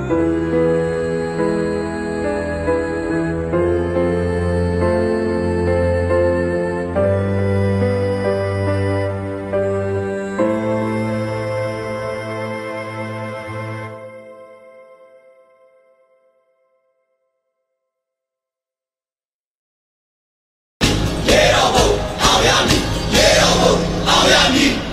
you. 아니